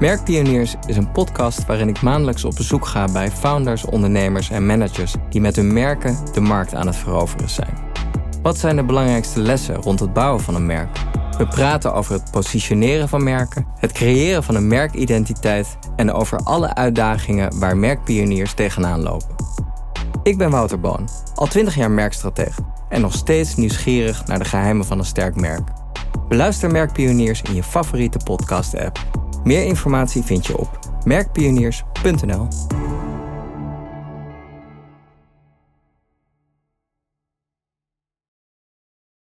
Merkpioniers is een podcast waarin ik maandelijks op bezoek ga bij founders, ondernemers en managers die met hun merken de markt aan het veroveren zijn. Wat zijn de belangrijkste lessen rond het bouwen van een merk? We praten over het positioneren van merken, het creëren van een merkidentiteit en over alle uitdagingen waar merkpioniers tegenaan lopen. Ik ben Wouter Boon, al 20 jaar merkstratege en nog steeds nieuwsgierig naar de geheimen van een sterk merk. Beluister Merkpioniers in je favoriete podcast-app. Meer informatie vind je op merkpioniers.nl.